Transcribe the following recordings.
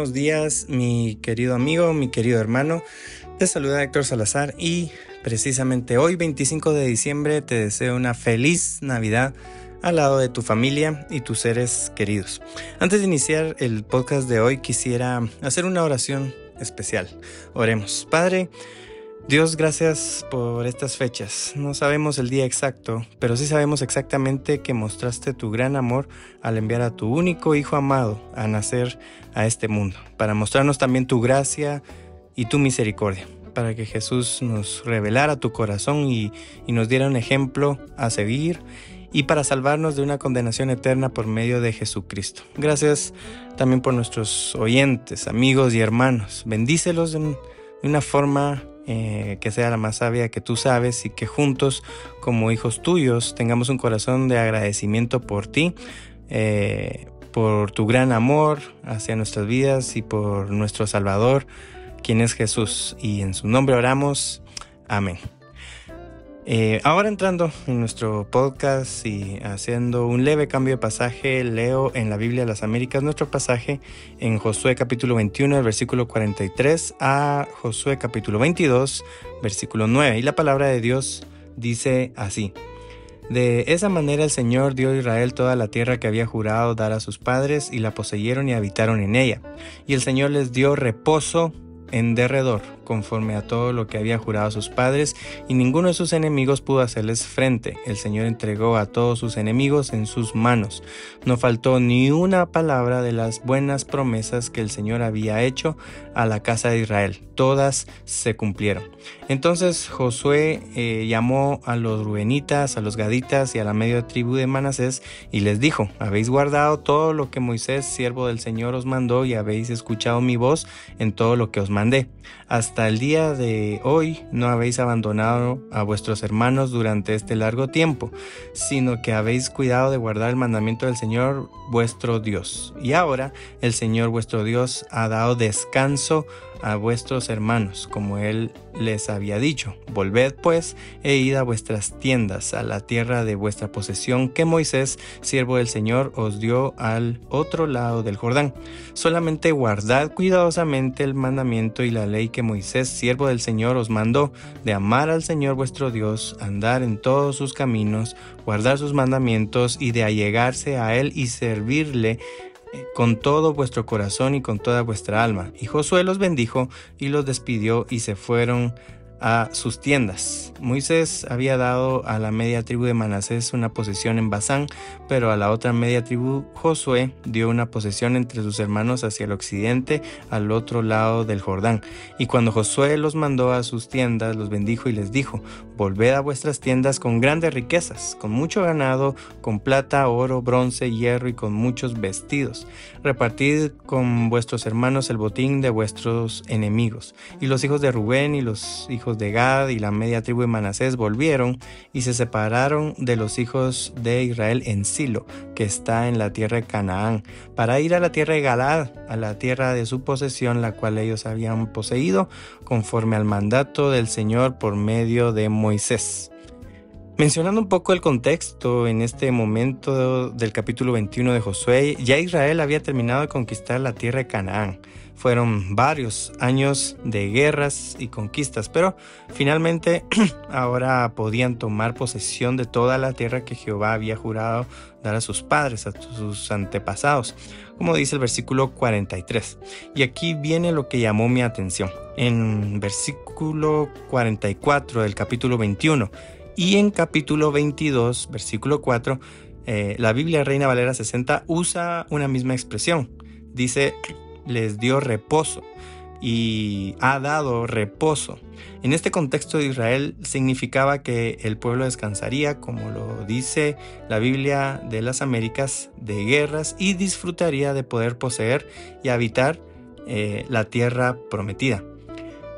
Buenos días, mi querido amigo, mi querido hermano. Te saluda Héctor Salazar y precisamente hoy, 25 de diciembre, te deseo una feliz Navidad al lado de tu familia y tus seres queridos. Antes de iniciar el podcast de hoy, quisiera hacer una oración especial. Oremos. Padre, Dios, gracias por estas fechas. No sabemos el día exacto, pero sí sabemos exactamente que mostraste tu gran amor al enviar a tu único Hijo amado a nacer a este mundo, para mostrarnos también tu gracia y tu misericordia, para que Jesús nos revelara tu corazón y, nos diera un ejemplo a seguir y para salvarnos de una condenación eterna por medio de Jesucristo. Gracias también por nuestros oyentes, amigos y hermanos. Bendícelos de una forma eh, que sea la más sabia que tú sabes y que juntos como hijos tuyos tengamos un corazón de agradecimiento por ti, eh, por tu gran amor hacia nuestras vidas y por nuestro Salvador, quien es Jesús. Y en su nombre oramos. Amén. Eh, ahora entrando en nuestro podcast y haciendo un leve cambio de pasaje, leo en la Biblia de las Américas nuestro pasaje en Josué capítulo 21, el versículo 43 a Josué capítulo 22, versículo 9. Y la palabra de Dios dice así. De esa manera el Señor dio a Israel toda la tierra que había jurado dar a sus padres y la poseyeron y habitaron en ella. Y el Señor les dio reposo en derredor, conforme a todo lo que había jurado a sus padres, y ninguno de sus enemigos pudo hacerles frente. El Señor entregó a todos sus enemigos en sus manos. No faltó ni una palabra de las buenas promesas que el Señor había hecho a la casa de Israel. Todas se cumplieron. Entonces Josué eh, llamó a los rubenitas, a los gaditas y a la media tribu de Manasés y les dijo, habéis guardado todo lo que Moisés, siervo del Señor, os mandó y habéis escuchado mi voz en todo lo que os mandé. Hasta el día de hoy no habéis abandonado a vuestros hermanos durante este largo tiempo, sino que habéis cuidado de guardar el mandamiento del Señor vuestro Dios. Y ahora el Señor vuestro Dios ha dado descanso a vuestros hermanos, como él les había dicho. Volved pues e id a vuestras tiendas, a la tierra de vuestra posesión que Moisés, siervo del Señor, os dio al otro lado del Jordán. Solamente guardad cuidadosamente el mandamiento y la ley que Moisés, siervo del Señor, os mandó, de amar al Señor vuestro Dios, andar en todos sus caminos, guardar sus mandamientos y de allegarse a él y servirle con todo vuestro corazón y con toda vuestra alma. Y Josué los bendijo y los despidió y se fueron a sus tiendas. Moisés había dado a la media tribu de Manasés una posesión en Basán, pero a la otra media tribu Josué dio una posesión entre sus hermanos hacia el occidente, al otro lado del Jordán. Y cuando Josué los mandó a sus tiendas, los bendijo y les dijo, volved a vuestras tiendas con grandes riquezas, con mucho ganado, con plata, oro, bronce, hierro y con muchos vestidos. Repartid con vuestros hermanos el botín de vuestros enemigos. Y los hijos de Rubén y los hijos de Gad y la media tribu de Manasés volvieron y se separaron de los hijos de Israel en Silo, que está en la tierra de Canaán, para ir a la tierra de Galad, a la tierra de su posesión, la cual ellos habían poseído, conforme al mandato del Señor por medio de Moisés. Mencionando un poco el contexto en este momento del capítulo 21 de Josué, ya Israel había terminado de conquistar la tierra de Canaán. Fueron varios años de guerras y conquistas, pero finalmente ahora podían tomar posesión de toda la tierra que Jehová había jurado dar a sus padres, a sus antepasados, como dice el versículo 43. Y aquí viene lo que llamó mi atención. En versículo 44 del capítulo 21 y en capítulo 22, versículo 4, eh, la Biblia Reina Valera 60 usa una misma expresión. Dice les dio reposo. y ha dado reposo. En este contexto de Israel significaba que el pueblo descansaría, como lo dice la Biblia de las Américas, de guerras y disfrutaría de poder poseer y habitar eh, la tierra prometida.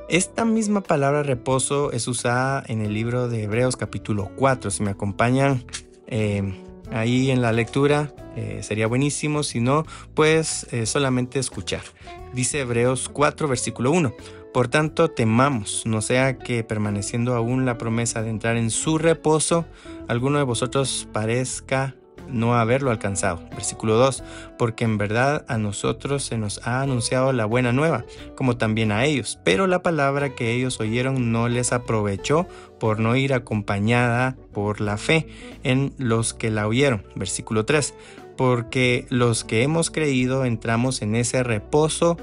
Esta misma palabra reposo es usada en el libro de Hebreos capítulo 4. Si me acompañan eh, ahí en la lectura, eh, sería buenísimo. Si no, pues solamente escuchar. Dice Hebreos 4, versículo 1. Por tanto, temamos, no sea que permaneciendo aún la promesa de entrar en su reposo, alguno de vosotros parezca no haberlo alcanzado. Versículo 2. Porque en verdad a nosotros se nos ha anunciado la buena nueva, como también a ellos, pero la palabra que ellos oyeron no les aprovechó por no ir acompañada por la fe en los que la oyeron. Versículo 3 porque los que hemos creído entramos en ese reposo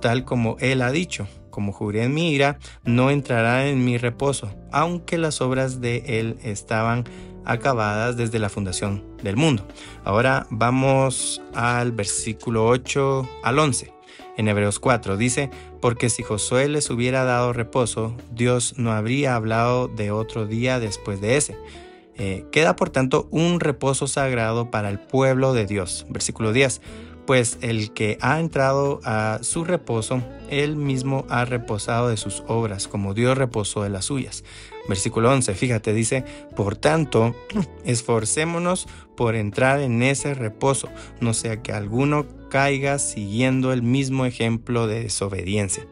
tal como Él ha dicho. Como juré en mi ira, no entrará en mi reposo, aunque las obras de Él estaban acabadas desde la fundación del mundo. Ahora vamos al versículo 8 al 11. En Hebreos 4 dice, porque si Josué les hubiera dado reposo, Dios no habría hablado de otro día después de ese eh, queda por tanto un reposo sagrado para el pueblo de Dios. Versículo 10. Pues el que ha entrado a su reposo, él mismo ha reposado de sus obras, como Dios reposó de las suyas. Versículo 11, fíjate, dice, por tanto, esforcémonos por entrar en ese reposo, no sea que alguno caiga siguiendo el mismo ejemplo de desobediencia.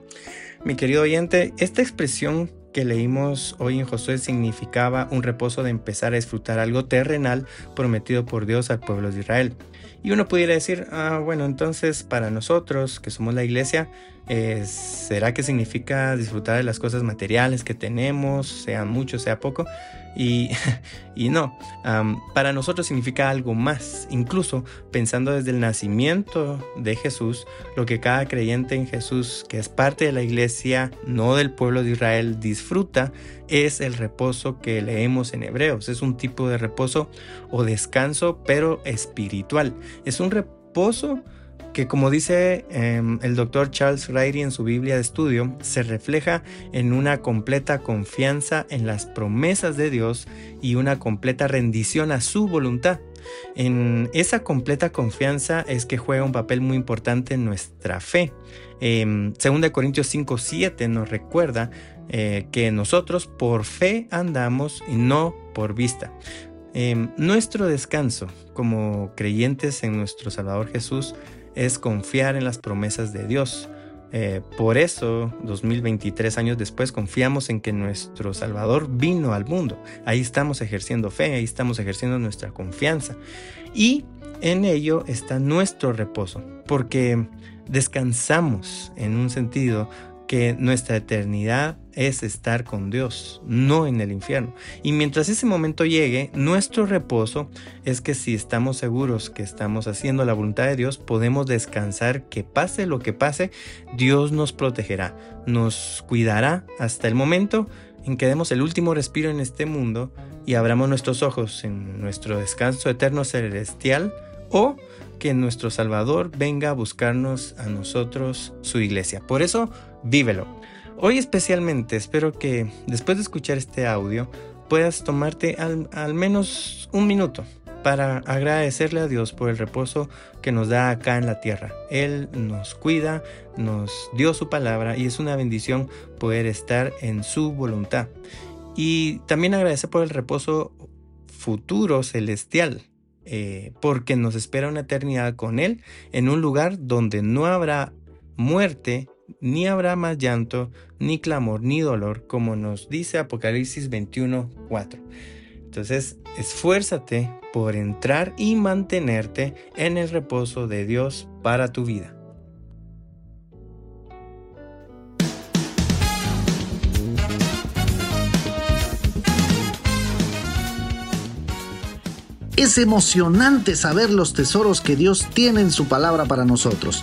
Mi querido oyente, esta expresión que leímos hoy en Josué significaba un reposo de empezar a disfrutar algo terrenal prometido por Dios al pueblo de Israel. Y uno pudiera decir, ah, bueno, entonces para nosotros que somos la iglesia, eh, ¿será que significa disfrutar de las cosas materiales que tenemos, sea mucho, sea poco? Y, y no, para nosotros significa algo más. Incluso pensando desde el nacimiento de Jesús, lo que cada creyente en Jesús, que es parte de la iglesia, no del pueblo de Israel, disfruta, es el reposo que leemos en Hebreos. Es un tipo de reposo o descanso, pero espiritual. Es un reposo que como dice em, el doctor Charles Ryrie en su Biblia de estudio, se refleja en una completa confianza en las promesas de Dios y una completa rendición a su voluntad. En esa completa confianza es que juega un papel muy importante en nuestra fe. Eh, 2 Corintios 5, 7 nos recuerda eh, que nosotros por fe andamos y no por vista. Em, nuestro descanso como creyentes en nuestro Salvador Jesús es confiar en las promesas de Dios. Eh, por eso, 2023 años después, confiamos en que nuestro Salvador vino al mundo. Ahí estamos ejerciendo fe, ahí estamos ejerciendo nuestra confianza. Y en ello está nuestro reposo, porque descansamos en un sentido nuestra eternidad es estar con Dios, no en el infierno. Y mientras ese momento llegue, nuestro reposo es que si estamos seguros que estamos haciendo la voluntad de Dios, podemos descansar que pase lo que pase, Dios nos protegerá, nos cuidará hasta el momento en que demos el último respiro en este mundo y abramos nuestros ojos en nuestro descanso eterno celestial o que nuestro Salvador venga a buscarnos a nosotros, su iglesia. Por eso, vívelo. Hoy especialmente espero que después de escuchar este audio puedas tomarte al, menos un minuto para agradecerle a Dios por el reposo que nos da acá en la tierra. Él nos cuida, nos dio su palabra y es una bendición poder estar en su voluntad. Y también agradecer por el reposo futuro celestial, eh, porque nos espera una eternidad con Él en un lugar donde no habrá muerte, ni habrá más llanto, ni clamor, ni dolor, como nos dice Apocalipsis 21, 4. Entonces, esfuérzate por entrar y mantenerte en el reposo de Dios para tu vida. Es emocionante saber los tesoros que Dios tiene en su palabra para nosotros.